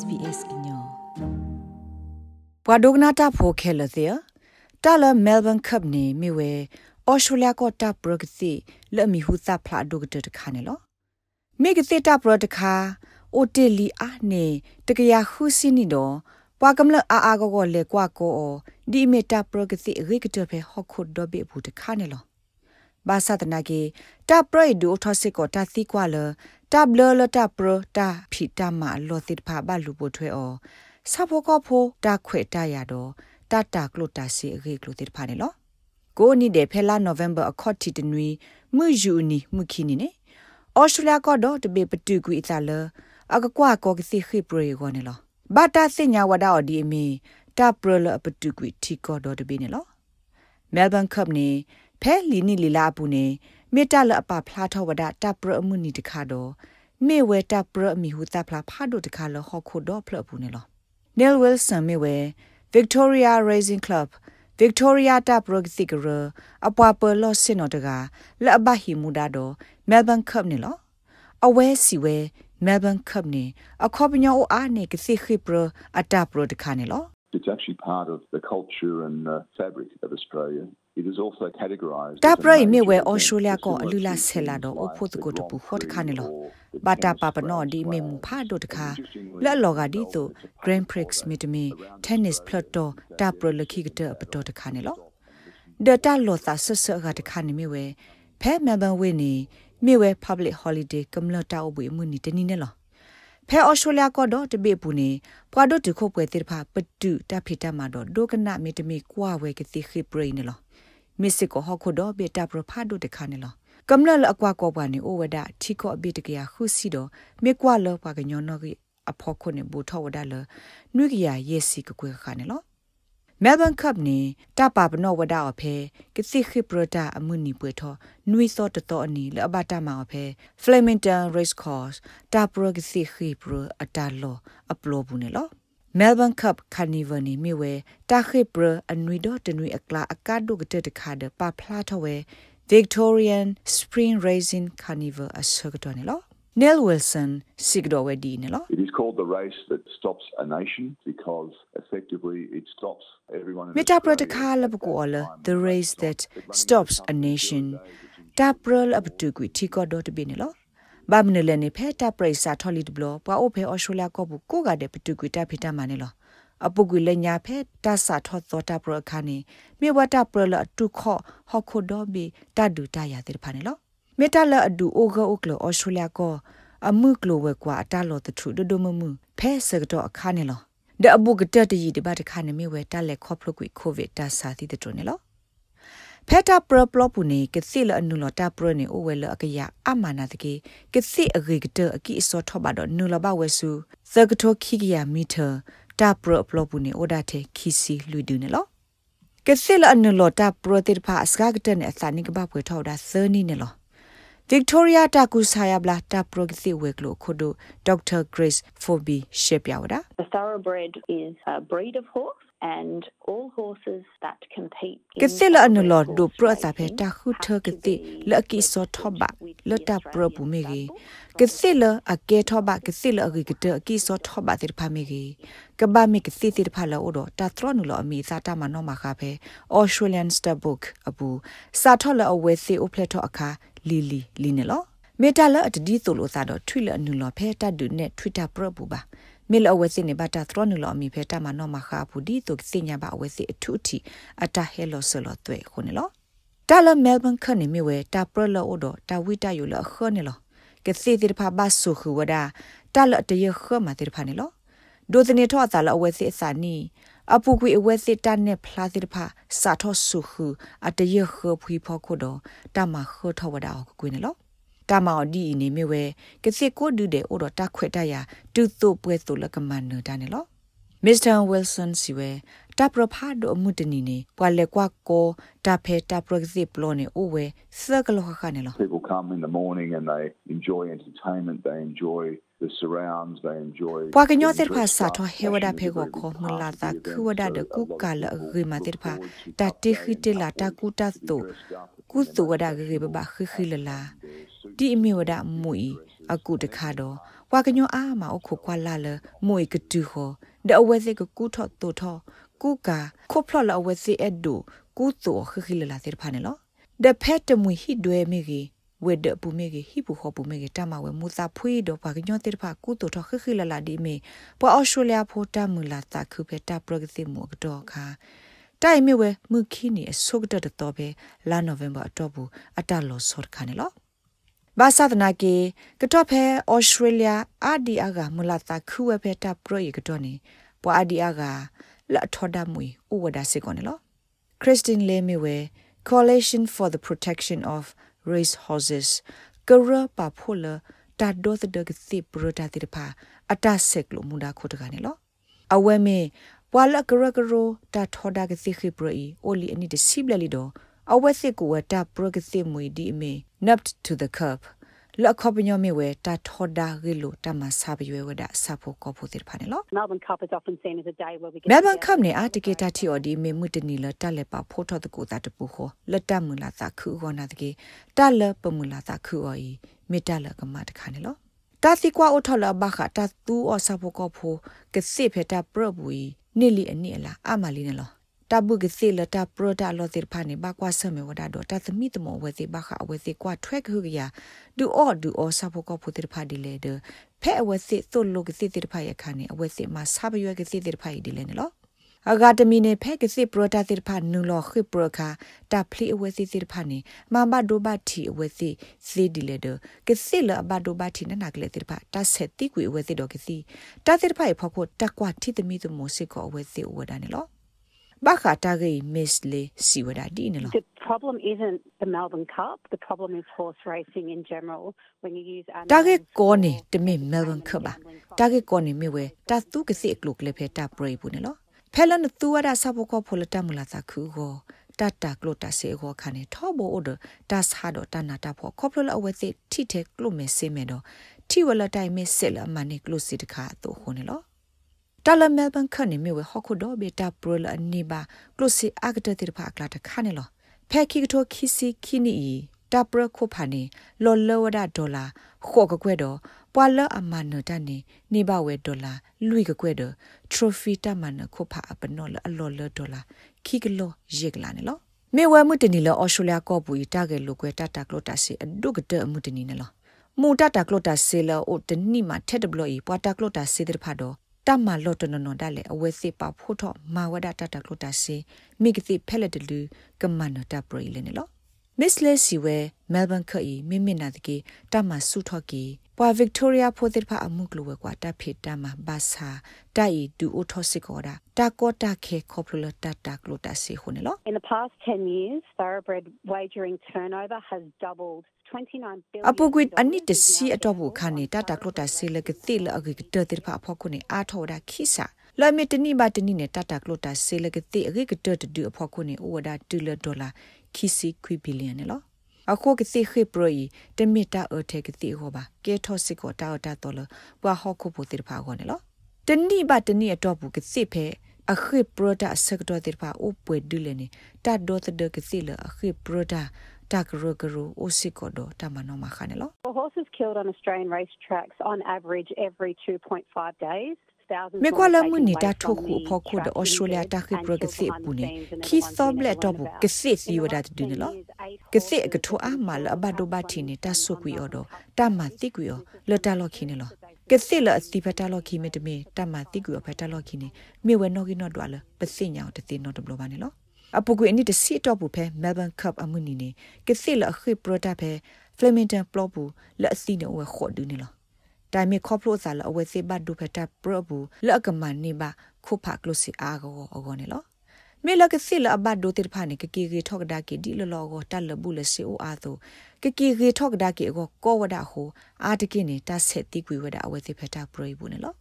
SBS ညောပဝဒဂနာတာဖိုခဲလသေတာလမဲလ်ဘန်ကပ်နေမိဝဲအော်စတြေးလျကတာပရဂစီလဲ့မီဟူသဖလာဒုကတတခါနေလောမိကတိတာပရတခါအိုတေလီအာနေတကရခုစီနီတော့ပွာကမလအာအာကိုကိုလေကွာကိုဒီမီတာပရဂစီရိကတဖဲဟခုဒဘေဘူးတခါနေလော ဘာသာတနာကေတာပရိဒူထောစစ်ကိုတာသီကွာလတာဘလလတာပရတာဖီတာမာလောသစ်ဖာဘလူပိုထွဲအောဆာဖိုကောဖိုတာခွေတာရတော့တတာကလိုတာစီရေကလိုသစ်ဖာနေလောကိုနီဒေဖဲလာနိုဗ ెంబ ာအခေါ်တီတနွီမှုယူနီမှုခီနီနေအော်စတြေးလျကတော့တပေပတူကွီအသလအကကွာကောကစီခိပရေကောနေလောဘာတာစညာဝဒါအော်ဒီမီတာပရလပတူကွီတီကောတော့တပေနေလောမဲလ်ဘန်ကပ်နေ ဖဲလီနီလီလာပူနေမေတ္တလအပဖလားထောဝဒတပ်ပရအမှုနီတခါတော့မေဝဲတပ်ပရအမီဟုတပ်ဖလားဖာဒိုတခါလဟခုတော့ဖလပူနေလော Neil Wilson မေဝဲ Victoria Racing Club Victoria ta progsikra apwa per lo sino daga la ba hi muda do Melbourne Cup ne lo awe siwe Melbourne Cup ne akhobnyo o a ne kisi khipro ata pro de khane lo It's actually part of the culture and uh, fabric of Australia. It is also categorized. Ta prai me we Australia ko alula sela do o phot ko to pu khot khane lo. Bata pa pa no di me mu pha do ta la lo ga di to Grand Prix mit me tennis plot to ta pro le khi ga pa to ta khane lo. De ta lo ta sa sa ga ta khane me we phe Melbourne we ni me we public holiday kamla ta o bu mu ni tani ne lo. ဖဲအော်စတြေးလျကတော့တပိပူနေပွာဒိုတခုပွဲတိဖာပတူတဖိတမှာတော့ဒိုကနမီတမီကွာဝဲကတိခိပရိနေလော မစ်စစ်ကိုဟခုတော့ဘေတာပရဖာဒိုတခါနေလောကမ္လလအကွာကောပါနေအိုဝဒချီကောအပိတကရခုစီတော့မေကွာလောပါကညောနောကြီးအဖို့ခုနေဘူထောဝဒလနွိကရယေစီကကွေခါနေလောမဲလ်ဘန်ကပ်နေတပါပနောဝဒါအဖေကတိခိပရတာအမှုနီပွေထောနွိစောတတော်အနီလအဘတာမှာအဖေ Flemington Race Course တာပရကတိခိပရအတာလောအပလိုဘူးနေလော Melbourne Cup Carnival ni mi we ta bra anui do tanui akla akadu gte de khade pa phla Victorian Spring Racing Carnival asagdo ne lo. Neil Wilson sigdo we di ne lo. It is called the race that stops a nation because effectively it stops everyone in Meta protocol of goal the race that stops a nation. Taprol abtu gwi thiko do to bi ne lo ဘာမနလနေဖဲတာပရိစာထော်လီဒဘလပွာအိုဖဲအော်စတြေးလျကောဘူးကိုကတဲ့ပတူကွီတာဖီတာမနေလောအပုကွေလညာဖဲတာစာထော့သောတာပရခါနေမြေဝတာပရလအတုခော့ဟခုဒိုဘီတဒူတရတဲ့ဖာနေလောမေတလအဒူအိုဂအိုကလအော်စတြေးလျကောအမှုကလဝဲကွာအတလောတထုဒဒမမှုဖဲစကတော့အခါနေလောဒအပုကတတရီတပတ်တခါနေမြေဝဲတလက်ခော့ဖလုကွေကိုဗစ်တာစာတိတဲ့တုန်နေလော ဖက်တာပရပလပူနေကစီလအနုလတာပရနေအိုဝဲလအကရအမနာတကေကစီအဂေကတအကိစောထဘတော့နုလဘဝဲစုသကထောခိကရမီတာတာပရပလပူနေအိုဒါတေခီစီလူဒူနေလောကစီလအနုလတာပရတိဖာအစကကတနေအသနိကဘပွဲထောဒါသနီနေလော Victoria Takusaya bla ta progthi weklo khodo Dr Grace Fobi shepyawada The thoroughbred is a breed of horse and all horses that compete Kithila anulo do pro sa phe ta khu tho kithi la ki so thoba la ta pro bu me gi Kithila a ke thoba kithila agi kite ki so thoba tir pha me gi ka ba me kithi tir pha la odo ta tro nu lo ami sa ta ma no ma kha phe Australian Star Book abu sa tho la awe se o phle tho akha လီလီလီနေလောမေတလအတဒီဆိုလို့သာတော့ထွိလအနုလောဖဲတတ်ဒုနဲ့ Twitter ပရပူပါ မေလအဝဲစစ်နေပါတာသရနုလောအမီဖဲတမနောမခါပူဒီတုစညာပါအဝဲစစ်အထုတီအတဟဲလောဆလောတွေ့ခုနေလောတာလမဲလ်ဘန်ခနေမီဝဲတာပရလောအိုဒတာဝီတာယူလခနေလောကစီတိဖာဘဆုခူဝဒတာလတရခမတိဖာနေလောဒိုသနေထောအသာလအဝဲစစ်အစာနီအပူကွေအဝဲစစ်တန်နဲ့ဖလားတိဖာစာထောဆုခူအတရခဖွီဖောခုတော့တမခထောဝဒါကိုကွေးနေလော တမောင်ဒီနေမြဝဲကစစ်ကိုဒူတဲ့အိုတော့တခွက်တရတူတုပွဲတုလကမန်နတာနေလောမစ္စတာဝီလ်ဆန်စီဝဲတပရဖာဒိုအမှုတနီနေပွာလေကွာကိုတဖဲတပရစစ်ပလောနေအိုဝဲစကလောခခနေလော People come in the morning and they enjoy entertainment, they enjoy the surrounds they enjoy ပွာကညောတဲ့ဖာစာထောဟေဝဒဖေကိုခေါမလာတာခဝဒဒကုကလဂိမတဲ့ဖာတတိခိတလာတကုတတ်တုကုသဝဒဂိဘဘခိခိလလာ ဒီအမီဝဒမူအီအကုတခါတော့ဝါကညောအာမအခုကွာလာလမွေကတူဟောဒအဝဲစေကကူထော့တူထော့ကူကာခိုဖလလအဝဲစေအဒူကူတူခခိလလာတဲ့ဖာနေလောဒဖက်တမွေဟိဒွဲမေကြီးဝေဒပူမေကြီးဟိပူခောပူမေကြီးတမဝဲမူစာဖွေးတော့ပါကညောတဲ့ဖာကူတူထော့ခခိလလာဒီမေပွာအော်စတြေးလျဖိုတာမူလာတာခုဖက်တာပရဂစီမူကတော့ခါတိုင်မြဝဲမခီနီအဆုကတတော်ပဲလာနိုဗ ెంబ အတော့ဘူးအတလောဆော့ခါနေလော ဘာသာဒနာကေကတော့ဖဲဩစတြေးလျအာဒီအာဂမူလာတာခုဝဲဖဲတာပရယကတော့နေပွာအာဒီအာဂလာထော်ဒါမွေဥဝဒါစေကောနေလောခရစ်စတင်လေမီဝဲ Coalition for the Protection of Race Horses ကရပါဖိုလတာဒိုသဒကစီပရတာတိဖာအတဆက်လို့မူဒါခိုတကနေလောအဝဲမေပွာလကရကရိုတာထော်ဒါကစီခိပရီအိုလီအနိတစီဘလလီဒို အဝဲစစ်ကိုဝတာပရကစီမွေဒီအမေ napped to the curb လက်ခပညမေဝတာထော်ဒါရီလိုတမဆာပရွေဝဒဆာဖို့ကောဖို့တိဖာနေလော Melbourne Cup is often seen as a day where we get Melbourne Cup နဲ့အာတကေတာတီအော်ဒီမေမှုတနီလတက်လက်ပါဖိုးထော်တကူတာတပူခောလက်တမူလာသာခုခောနာတကေတက်လက်ပမူလာသာခုအော်ဤမေတလကမတခါနေလောတာစီကွာအိုထော်လဘခတာတူအော်ဆာဖို့ကောဖို့ကစစ်ဖက်တာပရဘူနိလီအနိအလာအမလီနေလော တဘုကစီလတာပရတာလောတိဖာနေဘကွာဆမေဝဒါတော့တသမီတမောဝဲစီဘခအဝဲစီကွာထွဲခုကရဒူအော်ဒူအော်ဆာဖို့ကောဖို့တိဖာဒီလေဒဖဲအဝဲစီသုလုကစီတိဖာရခါနေအဝဲစီမှာဆာဘရွဲကစီတိဖာဒီလေနော်အဂါတမီနေဖဲကစီပရတာတိဖာနူလောခိပရခာတာဖလီအဝဲစီတိဖာနေမမဒိုဘတီအဝဲစီစီဒီလေဒကစီလအဘဒိုဘတီနနာကလေတိဖာတာဆက်တိကွေအဝဲစီတော့ကစီတာတိဖာဖောက်ဖို့တကွာတီတမီတမိုစစ်ကောအဝဲစီအဝဲဒါနေလော ဘာခတာဂေမစ်လေစီဝဒါဒီနေလော The problem isn't the Melbourne Cup. The problem is horse racing in general. When you use တာဂေ animals ကောနေ for တမေမဲလ်ဘန်ခဘာတာဂေကောနေမြဝဲတာသူကစီကလုကလေဖေတာပရိဘူးနေလောဖဲလန်သူဝဒါဆပ်ဖို့ကောဖိုလတမလာတာခုကိုတတ်တာကလုတာစေကိုခါနေထောဘောအိုဒတာဆာတော့တနာတာဖို့ကောပလလအဝဲစီထိ တဲ့ကလုမဲစေမဲတော့ထိဝလတိုင်မဲဆက်လမနိကလုစီတခါတော့ခုနေလောတလမဲဘန်ခနေမြဝဲဟခုတော့ဘေတာပရလအနိဘာကလုစီအကတတိဖာကလာတခါနေလောဖဲခိကတိုခီစီခီနီတာပရခုဖာနေလောလောဝဒဒေါ်လာခော့ကကွဲ့တော့ပွာလအမနတနေနေဘဝဲဒေါ်လာလွိကကွဲ့တော့ trophy တမနခုဖာအပနောလအလောလဒေါ်လာခိကလောယေကလာနေလောမေဝဲမှုတနီလောအော်စတြေးလျကောပူတာကဲလိုကွဲတတာကလောတာစီအဒုကတမှုတနီနေလောမူတတာကလောတာစီလောအိုတနီမှာထက်တဘလို့ဤပွာတာကလောတာစီတဲ့ဖာတော့ တမလော့တနနဒါလေအဝဲစစ်ပါဖို့တော့မာဝဒတတာကလောတာစီမိကတိဖဲလက်တလူကမန်နတာပရိလေနေလောမစ်လေစီဝဲမဲလ်ဘန်ခီမိမိနာတကေတမဆုထော့ကီပွာဗစ်တိုးရီယာဖိုသစ်ဖာအမှုကလဝဲကွာတဖိတမဘာသာတိုင်ဒူအိုထောစစ်ကောတာတာကောတာခေခေါပလတတာကလတာစီခုနေလော In the past 10 years, thoroughbred wagering turnover has doubled. 29 billion အပုကွိအနိတစီအတော့ဘူးခါနေတာတာကလတာစီလကတိလအဂိကတတိဖာဖောက်ခုနေအာထောတာခိစာလာမီတနိဘာတနိနဲ့တတာကလတာစီလကတိအဂိကတတဒူအဖောက်ခုနေဩဝဒါတူလဒေါ်လာခိစီခွီဘီလီယံနော်အခုကစီခိပရိုတမီတာအထေကတိဟောပါကေထောစစ်ကိုတာတာတော်လဘွာဟောခုပိုတိဖာခေါ်နေလောတနိဘာတနိအတော့ဘူးကစစ်ဖဲအခိပရိုတာဆက်တော်တိဖာဥပွေဒူလနေတတ်တော်တဲ့ကစီလအခိပရိုတာ တာကရကရအိုစစ်ကိုတော့တမနောမခါနေလော Well, horses killed on Australian racetracks on average every 2.5 days. မေကွာလမှုနေတာထုတ်ခုဖို့ခုတဲ့ဩစတြေးလျတာခိပရကစီပူနေခီသောဘလက်တော့ဘူးကစီစီဝဒတ်ဒင်းလောကစီကထောအမလဘဒိုဘတီနေတာဆုကွီအော်တော့တမတိကွီအောလတလော်ခီနေလောကစီလအစီဖတာလော်ခီမတမေတမတိကွီအောဖတာလော်ခီနေမေဝနောကီနော့တွာလပစိညာတတိနော့တဘလဘာနေလော အပုကွေအနိတစီတော့ဘူးဖဲမဲလ်ဘန်ကပ်အမှုနီနေကစီလခိပရတာဖဲဖလမင်တန်ပလော့ဘူးလက်အစီနေဝဲခေါ်ဒူးနေလောတိုင်မီခေါပလိုစာလအဝဲစေဘတ်ဒူဖတာပရဘူးလက်ကမန်နေပါခုဖကလုစီအာဂောအောဂောနေလောမေလကစီလအဘတ်ဒိုတိဖာနေကကီရီထောက်ဒါကီဒီလလောကိုတက်လဘူးလစီအိုအာတိုကကီရီထောက်ဒါကီကိုကောဝဒဟိုအာတကိနေတဆက်တိကွေဝဒအဝဲစေဖတာပရိဘူးနေလော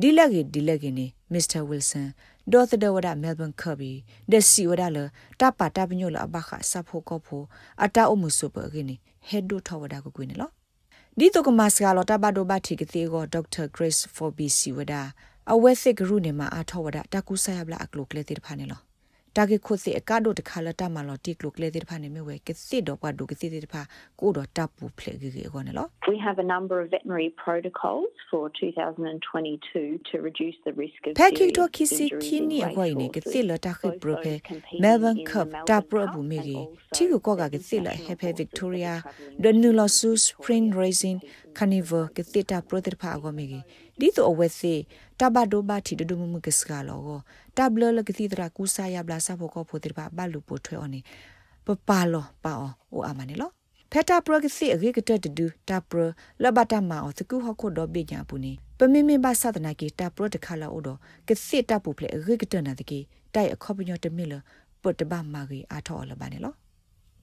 ဒီလက်ကြီးဒီလက်ကြီးနေမစ္စတာဝီလ်ဆန် ဒေါ်သဒဝဒမဲလ်ဘန်ကာဘီဒက်စီဝဒလတပါတာပညိုလအဘခဆဖို့ကောဖို့အတာအမှုစုပကိနေဟက်ဒိုထောဝဒကိုကွေနေလောဒီတုကမစကလောတဘဒိုဘတိကတိကိုဒေါက်တာဂရေးဖိုဘီစီဝဒအဝဲစစ်ဂရုနေမှာအထောဝဒတကူဆယဘလာအကလုကလေတိဖာနေလော တတာဂေခုစီအကဒိုတခါလတာမလော်တီကလုကလေတိဖာနေမြဝဲကစစ်တော့ပါဒုကစစ်တိဖာကိုတော့တပ်ပူဖလေဂေဂေကောနော် We have a number of veterinary protocols for 2022 to reduce the risk of ဖက်ခိတိုခီစီခီနီအခွိုင်းနေကစစ်လတာခိပရဖေမဲလ်ဘန်ကပ်တာပ ရဘူးမီဂီတီကိုကောကကစစ်လဟေဖဲဗစ်တိုးရီယာဒနူလော်ဆူစပရင်ရေဇင်ခနီဗာကစစ်တာပရတိဖာအကောမီဂီဒီတော့အဝဲစီတဘဒိုဘာတီဒဒုမမကစကလောကိုတဘလလကတိတရာကူဆာယဘလာဆဖို့ကိုဖိုတိဘာဘလူပိုထွဲအော်နေပပါလောပါအောအိုအမနေလောဖက်တာပရကစီအဂေကတတဒူတာပရလဘတာမာအောတကူဟခုဒဘိညာပူနေပမင်းမင်းဘာသဒနာကီတာပရတခါလာအိုဒကစစ်တာပူဖလေအဂေကတနာတကီတိုက်အခေါပညောတမီလပတဘမာဂီအာထောလဘာနေလော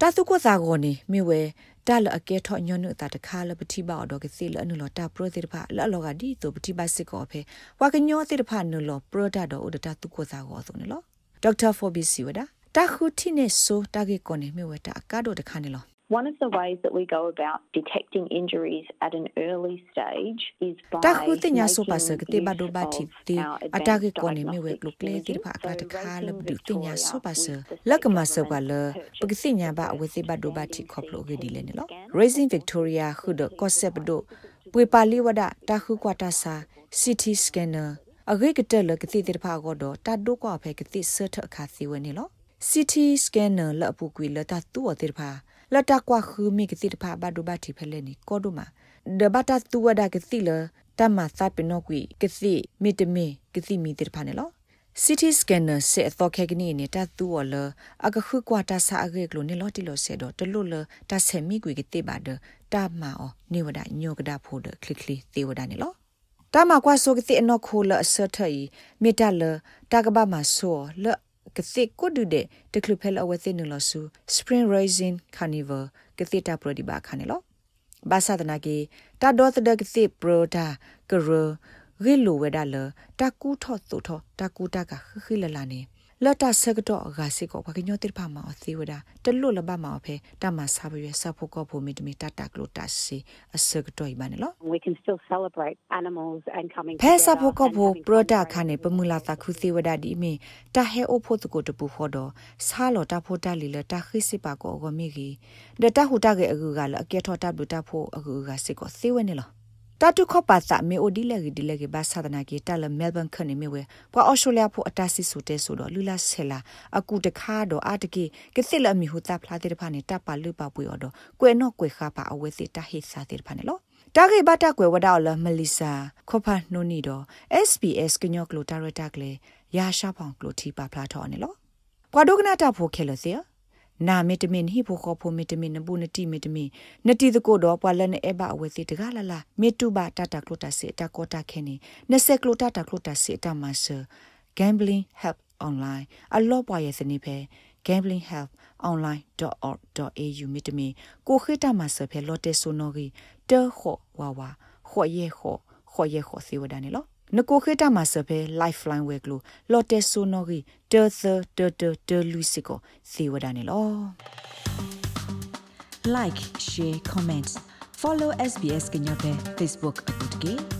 တာစုကိုစာကိုနေမိဝဲ တာလအကဲထောညွနုတာတခါလပတိပါတော့ကစီလအနုလတာပရိုသေတဖလအလောကဒီတိုပတိပါစစ်ကောဖေဝါကညောသေတဖနုလပရိုတာတော့ဥဒတာသူကိုစာကိုဆိုနေလောဒေါက်တာဖော်ဘီစီဝဒတာခုတိနေဆိုတာဂေကိုနေမိဝဲတာအကားတော့တခါနေလော One of the ways that we go about detecting injuries at an early stage is by တာခုတင်ညာဆိုပါစကတိဘဒိုဘာတီတီအတာကေကိုနေမြဝဲကလုကလေတိဖာကတခါလဘဒုတင်ညာဆိုပါစလက်ကမဆောကလပကစိညာဘအဝစီဘဒိုဘာတီခေါပလိုဂေဒီလေနော် Raising Victoria ခုဒ concept ဒိုပွေပါလီဝဒတာခုကွာတာစာ CT scanner အဂိကတက်လကတိတိဖာကိုတော့တတ်ဒိုကွာဖဲကတိဆတ်အခါစီဝနေလော CT scanner လအပူကွေလတာတူအတိဖာ လတာကွာခူမီကတိတဖာဘဒုဘတိဖလဲနီကောဒုမာဒဘတာတူဝဒကတိလတမသပနောကွီကတိမီတမီကတိမီတိဖာနေလော CT scanner စေအသောခဲကနီနေတာတူဝလအကခုကွာတာစာအဂေကလိုနေလောတီလောဆေတော့တလို့လတာဆေမီကွေကတိပါဒတာမာအောနေဝဒညိုကဒါဖိုဒခလစ်ခလီတေဝဒနေလောတာမကွာဆိုကတိ အနောခိုလအစထီမေတလတာကဘာမဆိုလကတိကိုဒုတဲ့တကလဖဲလအဝသိနလဆူ spring rising carnival ကတိတာပရဒီဘာခါနေလောဘာသာဒနာကေတာဒေါ်သဒကတိပရတာကရဂီလိုဝဒါလတာကူထော့သုထော့တာကူတာကခခိလလာနေ လတ်တာဆကတော့အဂါစီကိုဘာကညောတိဖာမောအသေးဝဒတလွတ်လဘမောဖေတမဆာဘရွေဆပ်ဖို့ကောဖို့မီတမီတတကလိုတစီအစကတော့ဘာနေလော we can still celebrate animals and coming ဖဲဆပ်ဖို့ကောဖို့ပရဒခါနေပမူလာတခုသေးဝဒဒီမီတဟဲအိုဖို့တကိုတပူဖို့တော့ဆာလော်တဖို့တလီလတခိစစ်ပါကောဂမီကြီးဒတဟူတကအကူကလအကဲထော်တဘလူတဖို့အကူကစစ်ကောသေးဝနေလော တတုခပသမေအိုဒီလေဒီလေဘာသာဒနာကေတလမဲလ်ဘန်ခနေမီဝဲပွာအော်စတြေးလျဖို့အတဆီဆိုတဲဆိုတော့လူလာဆဲလာအကူတခါတော့အတကေကစစ်လအမီဟူတာဖလာတဲ့ဖာနေတပါလူပါပွေော်တော့ကွယ်နော့ကွယ်ခါပါအဝဲစစ်တဟိစာတဲ့ဖာနေလို့တာဂေဘတာကွယ်ဝဒါလမလီဆာခေါဖာနိုနီတော့ SBS ကညော့ကလိုတာရတာကလေရာရှာဖောင်ကလိုတီပါဖလာထော်နေလို့ပွာဒိုကနာတာဖို့ခဲလို့စီ နာမီတမင်ဟိဖို့ခေါ်ဖို့မီတမင်နဘူးနတိမီတမင်နတိတကိုတော့ပွာလနဲ့အဘအဝဲစီတကလာလာမီတူဘာတတာကလိုတာစီတကောတာခဲနေနဆက်ကလိုတာတကလိုတာစီတမဆာ gambling help online အလောပွားရဲ့စနေဖဲ gamblinghelponline.org.au မီတမင်ကိုခိတမဆဖဲလော်တေဆိုနိုဂီတေခောဝါဝါခော့ရဲ့ခော့ခော့ရဲ့ခော့စီဝဒနေလော နကိုခေတာမှာစပဲ lifeline ဝဲကလို့လော်တက်ဆိုနော်ဂီတေသတေတေတေလူစီကိုစီဝဒနေလော like share comment follow SBS ကညပဲ Facebook အပုတ်ကေ